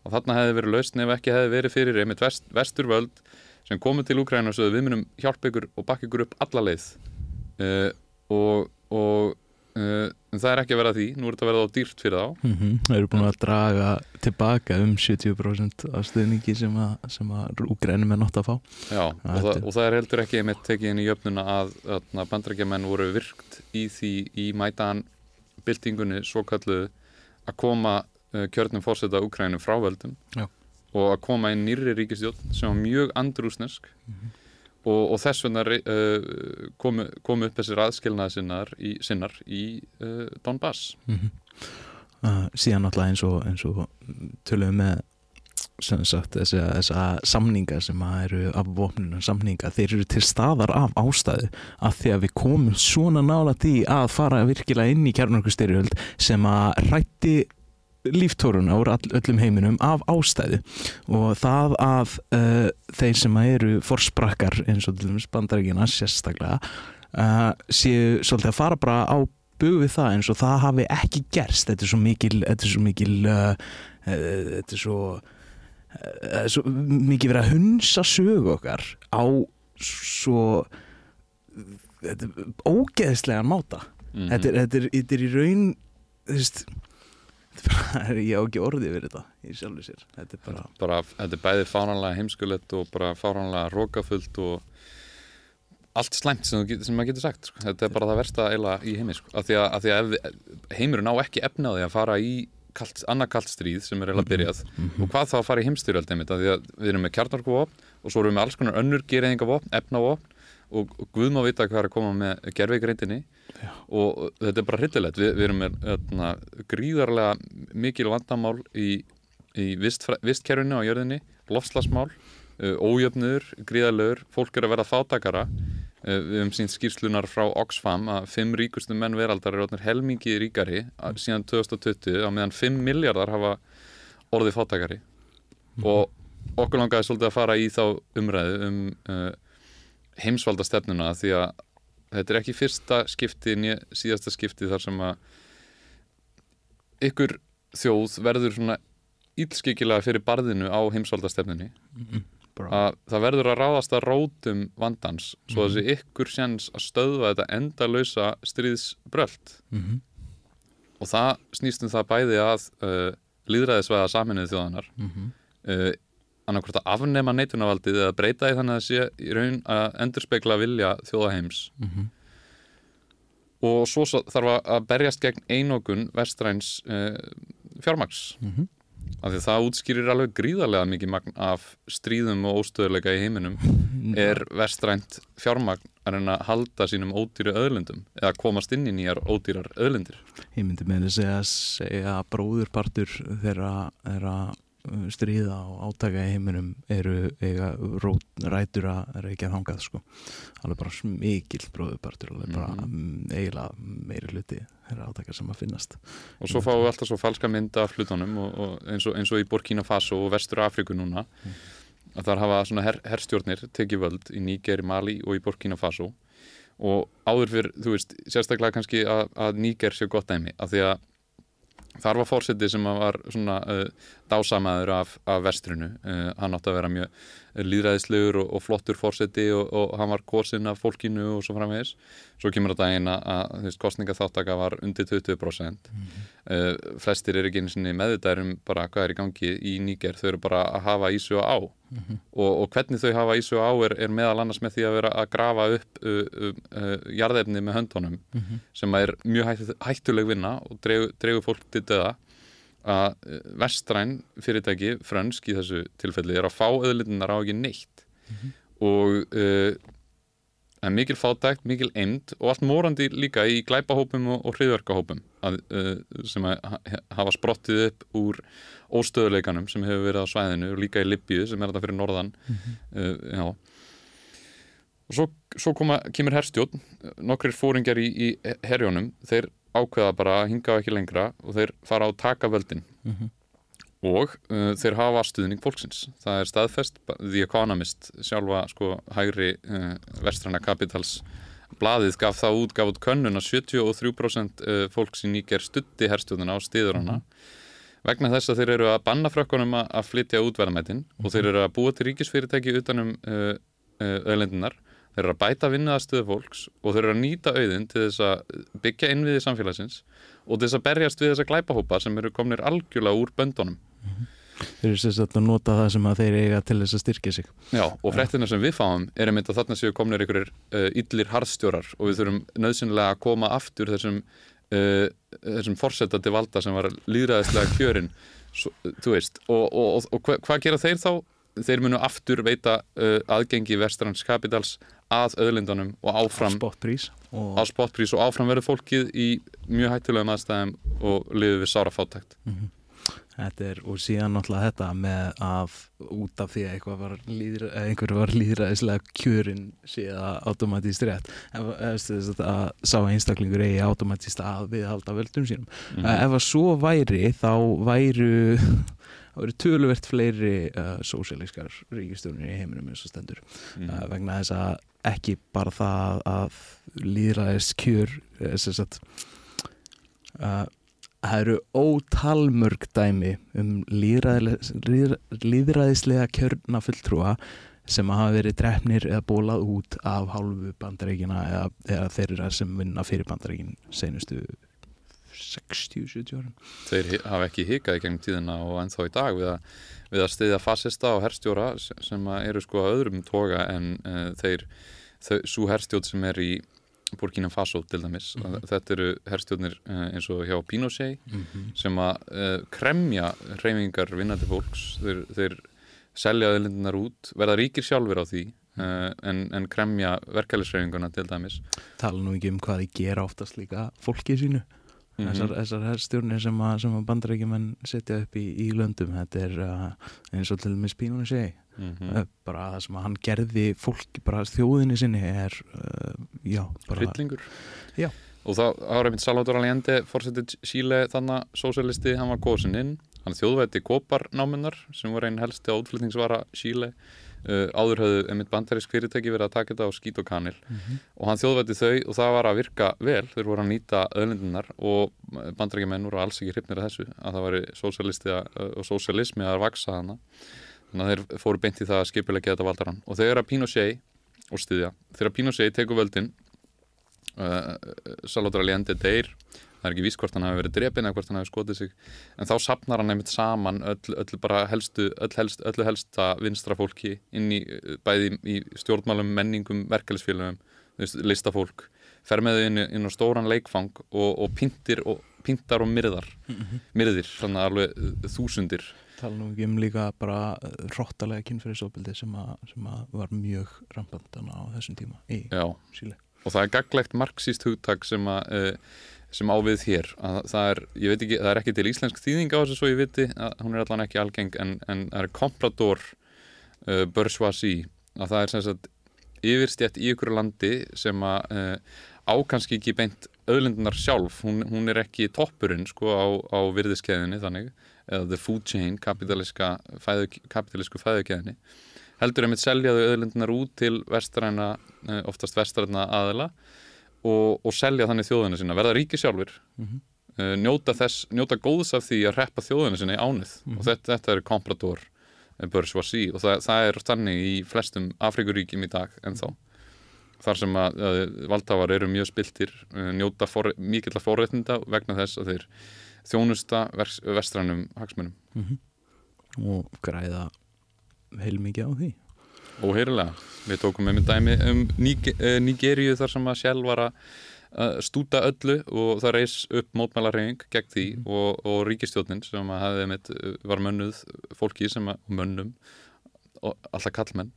og þarna hefði verið lausn ef ekki hefði verið fyrir einmitt vest, vesturvöld sem komið til Úkræna og sögðu við munum hjálpa ykkur og bakka ykkur upp alla leið. Uh, og, og uh, en það er ekki að vera því. Nú er þetta að vera þá dýrt fyrir þá. Mhm. Það eru búin að draga tilbaka um 70% af stuðningi sem að, sem að úgrænum er nátt að fá. Já, og, þetta það, og það er heldur ekki einmitt tekið inn í jöfnuna að, að bandrækjamenn voru virkt í því í mætan byltingunni svo kalluð að koma kjörnum fórseta Úkrænum frá völdum Já. og að koma inn nýrri ríkistjórn sem var mjög andrúsnesk og, og þess vegna uh, komu, komu upp þessir aðskilnaði sinnar í, sinnar í uh, Donbass. Uh, síðan náttúrulega eins og, eins og tölum með sagt þessa, þessa samninga sem að eru af vopnuna samninga, þeir eru til staðar af ástæðu að því að við komum svona nála því að fara virkilega inn í kjarnorkustyrjöld sem að rætti líftóruna úr all, öllum heiminum af ástæðu. Og það að uh, þeir sem að eru forsprakkar eins og til dæmis bandarækina sérstaklega uh, séu svolítið að fara bara á bug við það eins og það hafi ekki gerst. Þetta er svo mikil þetta er svo mikil uh, þetta er svo svo mikið verið að hunsa sögu okkar á svo ógeðslegan máta. Mm þetta, er, þetta, er, þetta er í raun þú veist ég á ekki orðið við þetta í sjálfu sér þetta er bara bara, þetta er bæði fáránlega heimskulegt og bara fáránlega rókafullt og allt slæmt sem, get- sem maður getur sagt sko. þetta er bara það versta eiginlega í heimi sko. af því að, af því að ef, við- heimurinn á ekki efnaði að fara í kalt, annað kalt stríð sem er eiginlega byrjað og hvað þá að fara í heimstyrjöld því að við erum með kjarnarkuvopn og svo erum við með alls konar önnur gereyðingavopn, efnavopn og, og Guð má vita hvað er að koma með gerveikreindinni og þetta er bara hryllilegt. Við, við erum með öðna, gríðarlega mikil vandamál í, í vistkerfinu á jörðinni. Lofslagsmál, uh, ójöfnur gríðarlegur, fólk er að verða fátakara uh, við hefum sínt skýrslunar frá Oxfam að fimm ríkustu menn veraldar er helmingi ríkari að, síðan 2020 á meðan 5 miljardar hafa orðið fátakari og okkur langaði svolítið að fara í þá umræðu um uh, heimsvalda stefnuna því að þetta er ekki fyrsta skipti né síðasta skipti þar sem að ykkur þjóð verður svona ílskikilega fyrir barðinu á heimsvalda stefnunni bara, að það verður að ráðast að rótum vandans svo að þessi ykkur sjans að stöðva þetta endalausa stríðsbröld mm og það snýst um það bæði að uh, líðræðisvæða saminuð þjóðanar -hmm. uh, annarkvort að afnema neitunavaldið eða breyta í þannig að það sé í raun að endurspegla vilja þjóðaheims Mhm. og svo sa- þarf að- berjast gegn einokun vestræns uh, fjármaks Mhm. af því að það útskýrir alveg gríðarlega mikið magn af stríðum og óstöðuleika í heiminum. Er vestrænt fjármagn að reyna að halda sínum ódýru öðlundum eða komast inn í nýjar ódýrar öðlundir ég myndi með þess að segja að bróðurpartur þeirra, þeirra stríða og átaka í heiminum eru eiga rót, rætur að reykja þangað sko. alveg bara mikill bróðurpartur alveg bara mm. eiginlega meiri hluti þeirra átaka sem að finnast og svo fáum við alltaf svo falska mynda af hlutunum og, og eins, og, eins og í Burkina Faso og Vestur Afríku núna að þar hafa svona her, herstjórnir tekið völd í Níger, Mali og í Burkina Faso og áður fyrir, þú veist, sérstaklega kannski að, að Níger sé gott dæmi af því að þar var fórseti sem var svona uh, dásamæður af, af vestrinu. Uh, hann átti að vera mjög líðræðislegur og, og flottur fórseti og, og hann var kosin af fólkinu og svo framvegis. Svo kemur þetta daginn að, veist, kostningaþáttaka var undir 20% uh, flestir eru ekki einu sinni meðvitaður um bara hvað er í gangi í Níger, þau eru bara að hafa ísu á og, og hvernig þau hafa ísug á er, er meðal annars með því að vera að grafa upp uh, uh, uh, jarðefni með höndunum sem er mjög hættu, hættuleg vinna og dregur, dregur fólk til döða að vestræn fyrirtæki, frönsk í þessu tilfelli, er að fá öðlindunar á ekki neitt. Og uh, en mikil fátækt, mikil eind og allt morandi líka í glæpahópum og, hriðverkahópum að, uh, sem hafa sprottið upp úr óstöðuleikanum sem hefur verið á svæðinu og líka í Libju sem er þetta fyrir norðan. Uh, já. Og svo, svo koma, kemur herstjórn nokkrir fóringjar í, í herjónum þeir ákveða bara að hinga ekki lengra og þeir fara á taka völdin. Og uh, þeir hafa stuðning fólksins. Það er staðfest The Economist, sjálfa sko hægri uh, vestræna kapitals blaðið gaf það út, gaf út könnun að 73% uh, fólks í Níker stutti herstjóðuna á stiður hana vegna þess að þeir eru að banna frökkunum að, flytja útverðamætin og þeir eru að búa til ríkisfyrirtæki utanum uh, uh, öðlendunar þeir eru að bæta vinnaðastöðu fólks og þeir eru að nýta auðin til þess að byggja innviði samfélagsins og til þess að berjast við þessa glæpahópa sem eru komnir algjörlega úr böndunum. Þeir eru sérst að nota það sem að þeir eiga til þess að styrkja sig. Já, og fréttina sem við fáum er einmitt að þarna séu komnir einhverjir uh, illir harðstjórar og við þurfum nöðsynlega að koma aftur þessum, uh, þessum forsetandi valda sem var líðræðislega kjörin svo, veist, og, og, og, og hva, hvað gera þeir þá? Þeir munu aftur veita uh, aðgengi vestrans kapitals að öðlindunum og áfram Spotprís á og spotprís og áfram verður fólkið í mjög hættulegum aðstæðum og liður við sára fátækt Þetta er, og síðan náttúrulega þetta með að út af því að var líðra, einhver var líðræðislega kjörin síðan automatíst rétt. Ef, að að sá einstaklingur eigi automatíst að viðhalda völdum sínum. Mm ef að svo væri þá væru væru töluvert fleiri uh, sósíalískar ríkistjónir í heiminum eins og stendur. Mhm. uh, vegna þess að ekki bara það að líðræðis kjör þess að uh, það eru ótalmörg dæmi um líðræðislega kjörna fulltrúa sem hafa verið drefnir eða bólað út af hálfu bandaríkina eða, eða þeirra sem vinna fyrir bandaríkin senustu 60-70 árum. Þeir hafa ekki hikað í gegnum tíðina og ennþá í dag við að, við að stiðja fasista og herstjóra sem eru sko að öðrum toga en uh, þeir, svo herstjóð sem er í Burkina Faso til dæmis. Mm þetta eru herstjóðnir uh, eins og hjá Pinochet sem að uh, kremja reyfingar vinnandi fólks. Þeir, þeir selja öðlindunar út verða ríkir sjálfur á því uh, en, en kremja verkefælisreyfinguna til dæmis. Tala nú ekki um hvað þið gera oftast líka fólkið sínu Mhm. þessar, þessar herstjórnir sem að, sem að bandarækjumenn setja upp í, í löndum þetta er uh, eins og til dæmis Pínunni segi mm mm. bara það sem að hann gerði fólk bara þjóðinni sinni er uh, já, bara Hryllingur. Og það var einmitt Salvador Allende fórsetið Chile þannig sósialisti, hann var góðsinn inn hann þjóðvætti koparnáminnar sem voru einn helsti átflutningsvara Chile uh, áður höfðu einmitt bandarísk fyrirtæki verið að taka þetta á skít og kanil. Og hann þjóðvætti þau og það var að virka vel. Þeir voru að nýta öðlindunar og bandaríkjumenn voru alls ekki hrifnir af þessu að það væri sósialisti og sósialismi að vaksa hana þannig að þeir fóru beint í það að skipilegja þetta valdarann. Og þegar að Pinochet og styðja, þegar Pinochet tekur völdin uh, Salvador Allende deyr það er ekki víst hvort hann hafi verið drepin eða hvort hann hafi skotið sig. En þá sapnar hann einmitt saman öll, öll bara helstu, öll helst, öllu helsta vinstra fólki inn í uh, bæði í stjórnmálum, menningum, verkefælisfélögum listafólk, fer með þau inn, inn á stóran leikfang og, og pintir og pintar og myrðar. Myrðir, þannig að alveg uh, þúsundir. Tala nú ekki um líka bara róttalega kynferðisofbildi sem, sem að var mjög rampandana á þessum tíma í Já, Síle og það er gaglegt marxíst hugtak sem, að, uh, sem á við hér. Að það er, ekki, það er ekki til íslensk þýðing á þessu svo ég viti, hún er allan ekki algeng en, en það er comprador uh, bourgeoisie. Að það er sem sagt yfirstjætt í ykkur landi sem að uh, á kannski ekki beint öðlindunar sjálf, hún, hún er ekki toppurinn sko á, á virðiskeðinni þannig, eða the food chain kapitalísku fæðukeðinni heldur einmitt seljaðu öðlindunar út til vestræna, eh, oftast vestræna aðila og, og selja þannig þjóðina sína, verða ríki sjálfur Mhm. uh, njóta þess, njóta góðs af því að reppa þjóðina sinna í ánið. Og þetta, þetta er komprador bourgeoisie og það, það er þannig í flestum Afrikuríkjum í dag ennþá. Þar sem að uh, valdhafar eru mjög spiltir njóta for, mikill að forréttinda vegna þess að þeir þjónusta vers, vestrænum hagsmunum. Og græða heilmikið á því. Óheyrilega. Við tókum mynd dæmi um Níge- eh, þar sem að Shell var að stúta öllu og það reis upp mótmælarhefing gegn því og, og ríkistjórnin sem að hefði mitt, var mönnuð fólki sem að mönnum og alltaf kallmenn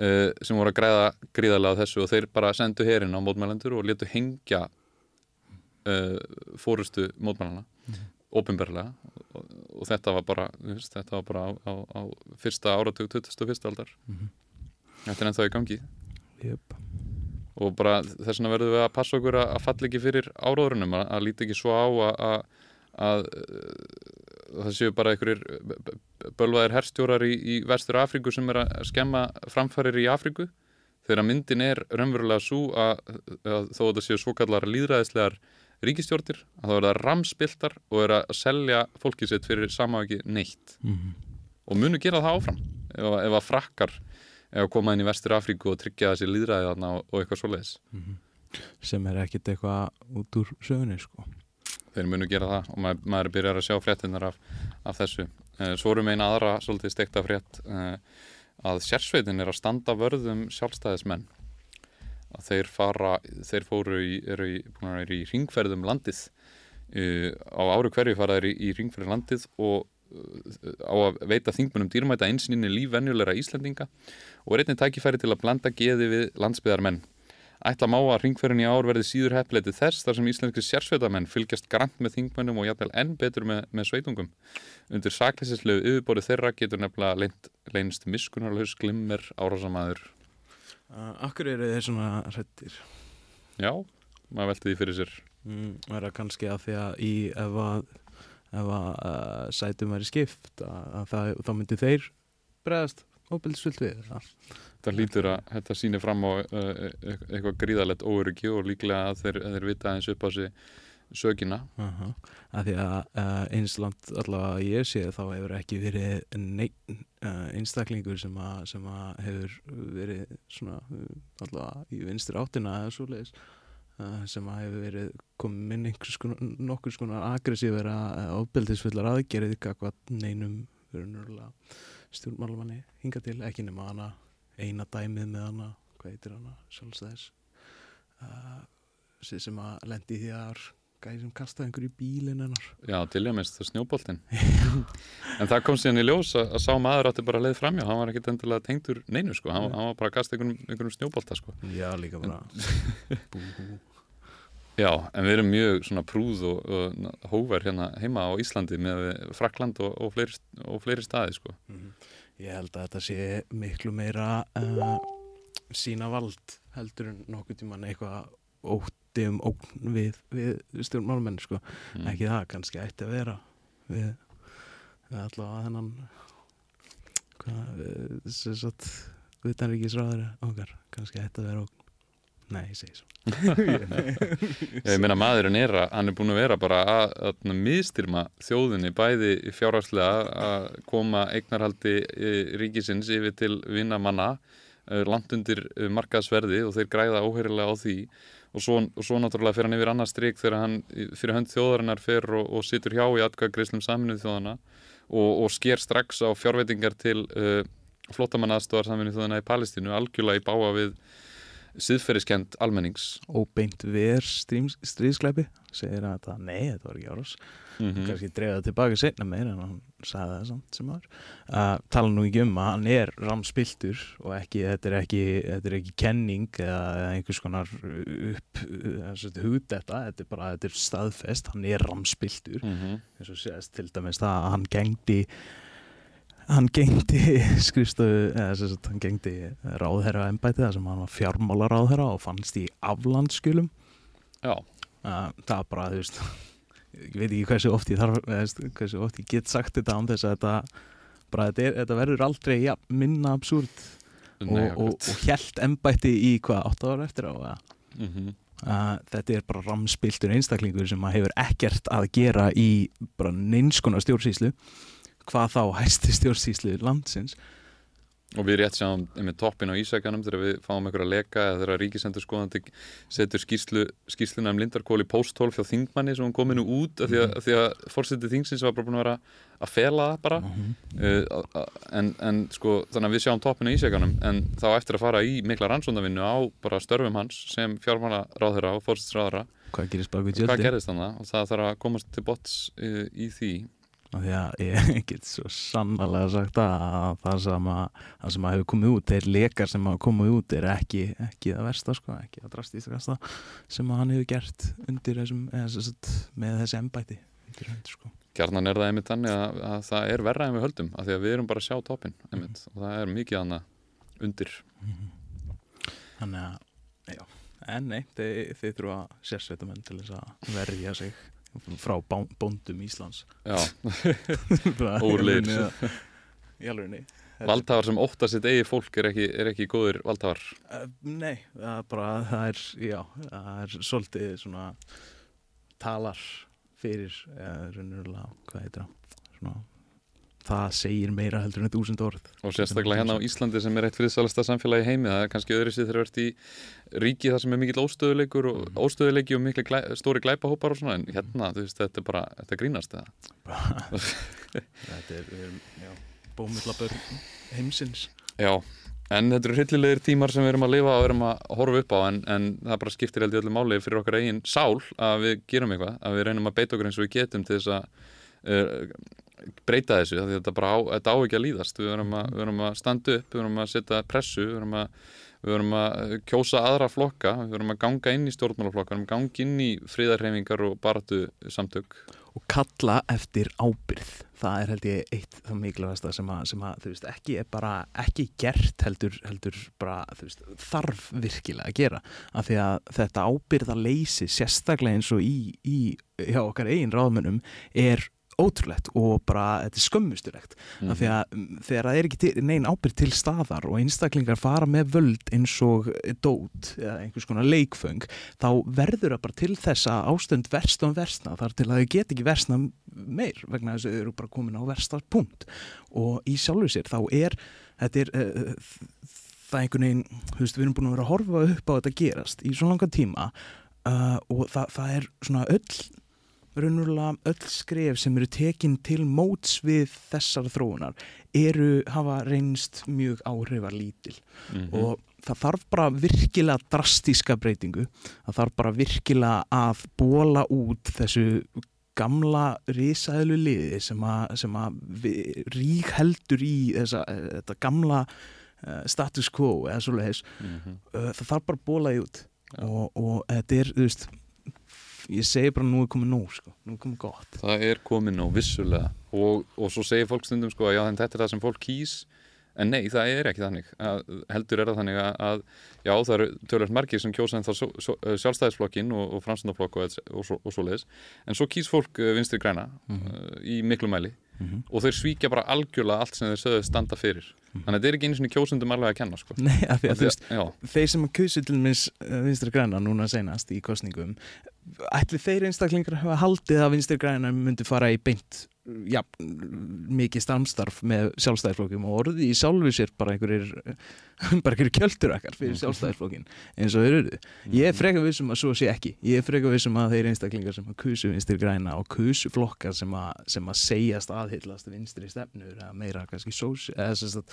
uh, sem voru að græða gríðarlega á þessu og þeir bara sendu herinn á mótmælendur og letu hengja uh, fórustu mótmælana ópenbarlega og, og þetta var bara, veist, þetta var bara á, á, á fyrsta áratug 21. aldar Þetta er ennþá í gangi yep. og bara þess vegna verðum við að passa okkur að, að falla ekki fyrir áróðrunum að, að líti ekki svo á að, að, að uh, það séu bara einhverjir bölvaðir herstjórar í, í vestur Afríku sem er að skemma framfærir í Afríku þegar myndin er raunverulega svo að, að þó að þetta séu svo kallar líðræðislegar ríkistjórnir að það verða ramspiltar og er að selja fólkið sitt fyrir sama ekki neitt. Mm og munu gera það áfram ef, ef að frakkar ef að koma inn í vestur Afríku og tryggja þessi líðræði þarna og, og eitthvað svoleiðis. Sem er ekkit eitthvað út úr sögunni sko. þeir munu gera það og maður, maður byrjar að sjá fréttinnar af, af þessu. Uh, svo erum eina aðra svolítið stekta frétt uh, að sérsveitin er að standa vörðum sjálfstæðismenn að þeir fara þeir fóru í, eru í, vera í ringferðum landið uh, á ári hverju fara þeir í, í ringferðum landið og uh, á að veita þingmunum dýrmæta einsninni lífvenjulegra Íslendinga og er einnig tækifæri til að blanda geði við landsbyðarmenn Ætla má að ringferðin í ár verði síður heppleiti þess þar sem íslenski sérsveitamenn fylgjast grant með þingmönnum og jafnvel enn betur með, með sveitungum. Undir sakleysislegu yfirbórið þeirra getur nefnilega leynst miskunarlaus glimmer árásamæður. Akkur eru þeir svona hrettir Já, maður velti því fyrir sér. mm, er það kannski að því að í ef að, ef að uh, sætum væri skipt að, að það, þá myndi þeir bregðast óbildisvilt við það. Það lítur að þetta sýnir fram á uh, eitthvað gríðalegt óöryggi og líklega að þeir, að þeir vita eins upp á sig sökina. Uh að því að uh, einsland allavega að ég sé þá hefur ekki verið neinn uh, einstaklingur sem að, sem að hefur verið svona uh, allavega í vinstir áttina eða svoleiðis uh, sem að hefur verið komið inn nokkur skonar aggressífera ofbeldisfullar aðgerið hvað neinum stjórnmálumanni hinga til ekki nema hana eina dæmið með hana hvað heitir hana sjálfstæðis sem að lendi því að gæði sem kastaði einhverju í bílinn hennar Já, til ég minnst það snjóboltinn. en það kom síðan í ljós að, að sá maður átti bara leið framjá. Hann var ekkit endilega tengdur neinu, sko. Hann, hann var bara að kasta einhverjum, einhverjum snjóbolta, sko. Já, líka bara Já, en við erum mjög svona prúð og, og hóver hérna heima á Íslandi með Frakland og, og, fleiri, og fleiri staði sko. Ég held að þetta sé miklu meira uh, sína vald heldur en nokkuð tíman eitthvað ótti um ógn við, við stjórnmálmenn sko. Mm. ekki það, kannski ætti að vera við, við allavega þennan hvað við, sem sagt utanríkisráður okkar, kannski ætti að vera ógn Nei, ég segi svo Ég meina maðurinn er að hann er búin að vera bara að, að miðstyrma þjóðinni bæði fjárhagslega að koma eignarhaldi eh, ríkisins yfir til vinnamanna eh, langt undir eh, markaðsverði og þeir græða óheyrilega á því og svo, og svo náttúrulega fer hann yfir annað strik þegar hann fyrir hönd þjóðarinnar fer og, og situr hjá í atkvæðgreislum saminuð þjóðana og, og sker strax á fjárveitingar til uh, flottamannaðstofar saminuð þjóðana í Palestínu algjörlega í báa við siðferðiskend almennings. Óbeint ver stríðskleipi segir að þetta, nei, þetta var ekki árás. Mm kannski drefa það tilbaka setna meir en hann sagði það samt sem var uh, tala nú ekki um að hann er ramspiltur og ekki, þetta er ekki þetta er ekki kenning eða, einhvers konar upp hútt þetta, þetta er bara, þetta er staðfest hann er ramspiltur -hmm. eins og sést til dæmis það að hann gengdi hann gengdi skrifstofu, eða sem sagt hann gengdi ráðherra embæti það sem hann var fjármála ráðherra og fannst í aflandskulum Já, það er bara, þú veist ég veit ekki hversu oft ég þarf hversu oft ég get sagt þetta án þess að þetta bara, þetta, er, þetta verður aldrei ja, minna absúrt og, og, og hjælt embætti í hvað, 8 ára eftir á eða? Mhm. Uh, þetta er bara ramspiltur einstaklingur sem að hefur ekkert að gera í bara neinskona stjórnsýslu hvað þá hæsti stjórnsýslu landsins. Og við rétt sjáum með toppin á Ísækjanum þegar við fáum einhverja leka eða þegar ríkisendur skoðandi setur skýrslu, skýrsluna um Lindarkóli pósthólf hjá þingmanni sem hún kominu út af því að, mm. að fórsetið þingsins var bara búin að vera að fela það bara. Mm uh, en, en sko þannig að við sjáum toppin á Ísækjanum en þá eftir að fara í mikla rannsóndavinnu á bara störfum hans sem fjármála ráðherra og fórsettisráðherra hvað gerist bara við þannig og það þarf að komast til bots uh, í því því að ég get svo sannlega sagt að það sem að, það sem að hefur komið út, þeir lekar sem hafa komið út er ekki, ekki það versta sko, ekki það drastískasta sem að hann hefur gert undir þessum sagt, með þessi embæti sko. Gjarnan er það einmitt þannig að, að það er verra en við höldum, af því að við erum bara að sjá topin einmitt, mm. og það er mikið annað undir mm. Þannig að, já en nei, þeir, þeir þurfa sérsveitumenn til þess að verja sig frá bóndum Íslands. Úrleir Í alveg Valdhafar sem óttar sitt eigi fólk er ekki, er ekki góður valdhafar? Uh, Nei, það er bara það er, já, það er svolítið svona talar fyrir eða raunverulega, hvað heitir það? Svona það segir meira heldur en þúsund orð. Og sérstaklega hérna á Íslandi sem er eitt friðsalasta samfélagi heimi, það er kannski öðru sér þegar það ert í ríki þar sem er mikill óstöðuleikur og mm. óstöðuleiki og mikil glæ, stóri glæpahópar og svona, en hérna, þú veist, þetta er bara þetta grínast þetta er, bómillabör heimsins. Já, en þetta eru hryllilegir tímar sem við erum að lifa og erum að horfa upp á en, en það bara skiptir held í öllu máli fyrir okkar eigin sál að við gerum eitthvað, að við breyta þessu því þetta bara á, þetta á ekki að líðast. Við verum að, að standa upp, við verum að setja pressu, við verum að, að kjósa aðra flokka, við verum að ganga inn í stjórnmálaflokka, við verum að ganga inn í fríðarhefingar og baratu samtök og kalla eftir ábyrð það er held ég eitt það mikilvægasta sem sem að þú veist, ekki er bara ekki gert heldur, heldur bara, veist, þarf virkilega að gera. Af því að þetta ábyrða leysi sérstaklega eins og í, í hjá okkar eigin ráðmennum er ótrúlegt og bara þetta er skömmusturlegt mm. af því að mm, þegar það er ekki til, neyn ábyrg til staðar og einstaklingar fara með völd eins og dót eða einhvers konar leikföng þá verður það bara til þess að ástönd verst og verstna þar til að þau get ekki verstna meir vegna þess að þau eru bara komin á versta punkt og í sjálfu sér þá er þetta er uh, það er einhvern veginn, þú veist við erum búin að vera að horfa upp á þetta gerast í svona langa tíma uh, og það, það er svona öll raunverulega öll skref sem eru tekin til móts við þessar þróunar eru hafa reynst mjög áhrifar lítil mm -hmm. og það þarf bara virkilega drastíska breytingu það þarf bara virkilega að bóla út þessu gamla risaðlu liði sem að, sem að rík heldur í þessa, þetta gamla uh, status quo eða svo leiðis mm -hmm. uh, það þarf bara að bóla í út ja. og, og þetta er, þú veist ég segi bara nú er komið nóg sko. nú er komið gott það er komið nóg, vissulega og, og svo segir fólk stundum sko, að já, þetta er það sem fólk kýs en nei, það er ekki þannig að, heldur er það þannig að, að já, það eru tölvöld margir sem kjósa en þá sjálfstæðisflokkin og, og fransundarflokk og, og, og svo leiðis en svo kýs fólk uh, vinstri græna mm -hmm. í miklu mæli mm -hmm. og þeir svíkja bara algjörlega allt sem þeir sögðu standa fyrir -hmm. þannig að þetta er ekki einu svona kjósundum alveg að kenna sko. Nei, af því að þú veist, þeir sem kjósu til minns uh, vinstri græna núna senast í kostningum ætli þeir einstaklingar hafa haldið að vinstri græna myndi fara í beint já, mikið samstarf með sjálfstæðisflokkum og orði í sjálfu sér bara einhverjir bara einhverjir kjöldur ekkar fyrir mhm. sjálfstæðisflokkin eins og þeir eru ég er freka vissum að svo sé ekki ég er freka vissum að þeir einstaklingar sem að kusu vinstri græna og kusu flokkar sem að, sem að segjast aðhyllast vinstri stefnur eða meira kannski sós, eða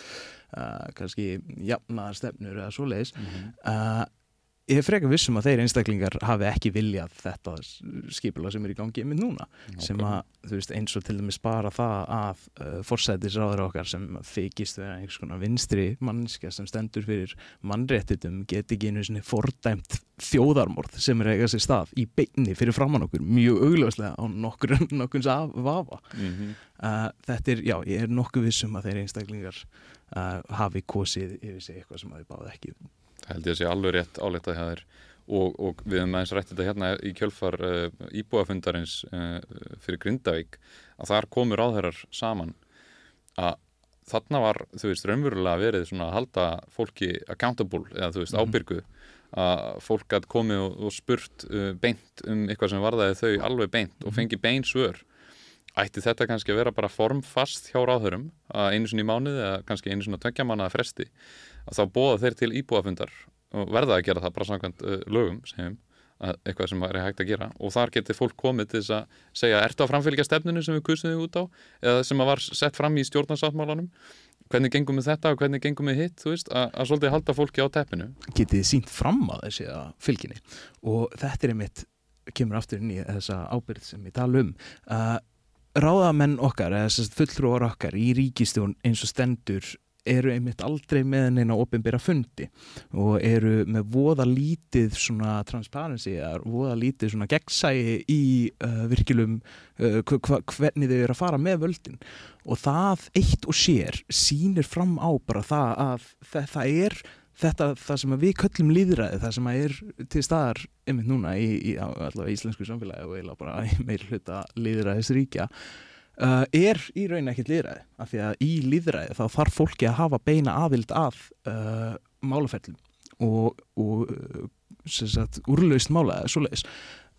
kannski jafnar stefnur eða svo leiðis mm -hmm. uh, ég er freka vissum að þeir einstaklingar hafi ekki viljað þetta skipula sem er í gangi með núna okay. sem að, þú veist, eins og til dæmis bara það að uh, forsætisráður okkar sem þykist vera einhvers konar vinstri mannskja sem stendur fyrir mannréttitum geti ekki einu svona fordæmt þjóðarmorð sem er eigað sér stað í beinni fyrir framann okkur, mjög augljóslega á nokkur, nokkurns af vafa mm -hmm. uh, þetta er, já, ég er nokkuð vissum að þeir einstaklingar uh, hafi kosið yfir sig eitthvað sem að þið báði ekki held ég að sé alveg rétt áleitað hjá þér og, og við hefum aðeins rætt þetta hérna í kjölfar uh, íbúafundarins uh, fyrir Grindavík að þar komur áðherrar saman að þarna var, þú veist, raunverulega verið svona að halda fólki accountable eða þú veist, mm. ábyrgu að fólk að komi og, og spurt uh, beint um eitthvað sem varðaði þau alveg beint og mhm. fengi bein svör ætti þetta kannski að vera bara formfast hjá ráðhörum að einu sinni í mánuði eða kannski einu sinni að tökja mannaða fresti að þá bóða þeir til íbúafundar og verða að gera það bara samkvæmt uh, lögum segjum, að eitthvað sem er hægt að gera. Og þar getur fólk komið til að segja ertu að framfylgja stefninu sem við kusum þig út á eða sem að var sett fram í stjórnarsáttmálanum? Hvernig gengum við þetta og hvernig gengum við hitt? Þú veist, að, að svolítið halda fólki á teppinu. Getið sínt fram að þessi að fylginni? Og þetta er einmitt kemur aftur inn í þessa ábyrgð sem ég tala um uh, ráðamenn okkar eða fulltrúar okkar í ríkistjón eins og stendur eru einmitt aldrei með neina ofinbera fundi og eru með voða lítið svona transparency eða voða lítið svona gegnsægi í uh, virkilum uh, hvernig þau eru að fara með völdin. Og það eitt og sér sínir fram á bara það að það, það er þetta það sem við köllum líðræði það sem er til staðar einmitt núna í, í allavega íslensku samfélagi og eiginlega bara meir hluta líðræðis ríkja uh, er í raun ekkert líðræði af því að í líðræði þá þarf fólki að hafa beina aðvild af uh, málafellum og, og uh, sagt, úrlaust mála svoleiðis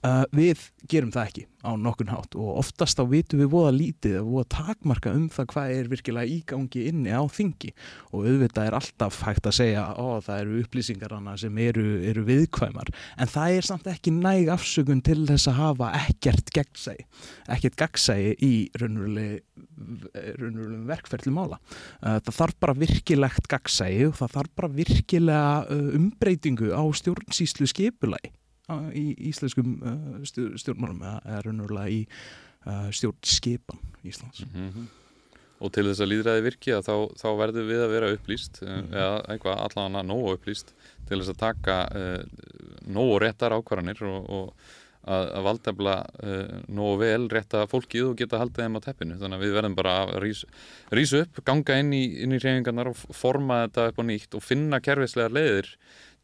Uh, við gerum það ekki á nokkun hátt og oftast þá vitum við voða lítið og voða takmarka um það hvað er virkilega ígangi inni á þingi. Og auðvitað er alltaf hægt að segja að það eru upplýsingar hana sem eru, eru viðkvæmar. En það er samt ekki næg afsökun til þess að hafa ekkert gegnsægi, ekkert gegnsægi í raunverulegum verkferðli mála. Uh, það þarf bara virkilegt gegnsægi og það þarf bara virkilega uh, umbreytingu á stjórnsýslu skipulagi í íslenskum uh, stjórnmálum eða raunverulega í uh, stjórnskipan Íslands mm -hmm. Og til þess að líðræði virki að þá, þá verður við að vera upplýst mm -hmm. eða eitthvað allan að nógu upplýst til þess að taka uh, nógu réttar ákvarðanir og, og að, að valdefla uh, nógu vel rétta fólkið og geta haldið þeim á teppinu þannig að við verðum bara að rýsa upp, ganga inn í, inn í reyfingarnar og forma þetta upp á nýtt og finna kervislega leiðir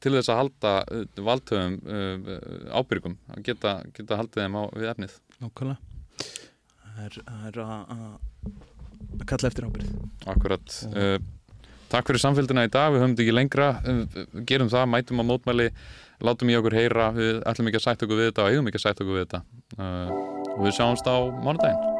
til þess að halda uh, valdhöfum uh, ábyrgum að geta, geta haldið þeim á við efnið. Nákvæmlega. Það er að kalla eftir ábyrgð. Akkurat uh, Takk fyrir samfélgina í dag, við höfum þetta ekki lengra gerum það, mætum á mótmæli látum í okkur heyra, við ætlum ekki að sætt okkur við þetta og eigum ekki að sætt okkur við þetta. Uh, og við sjáumst á mánudaginn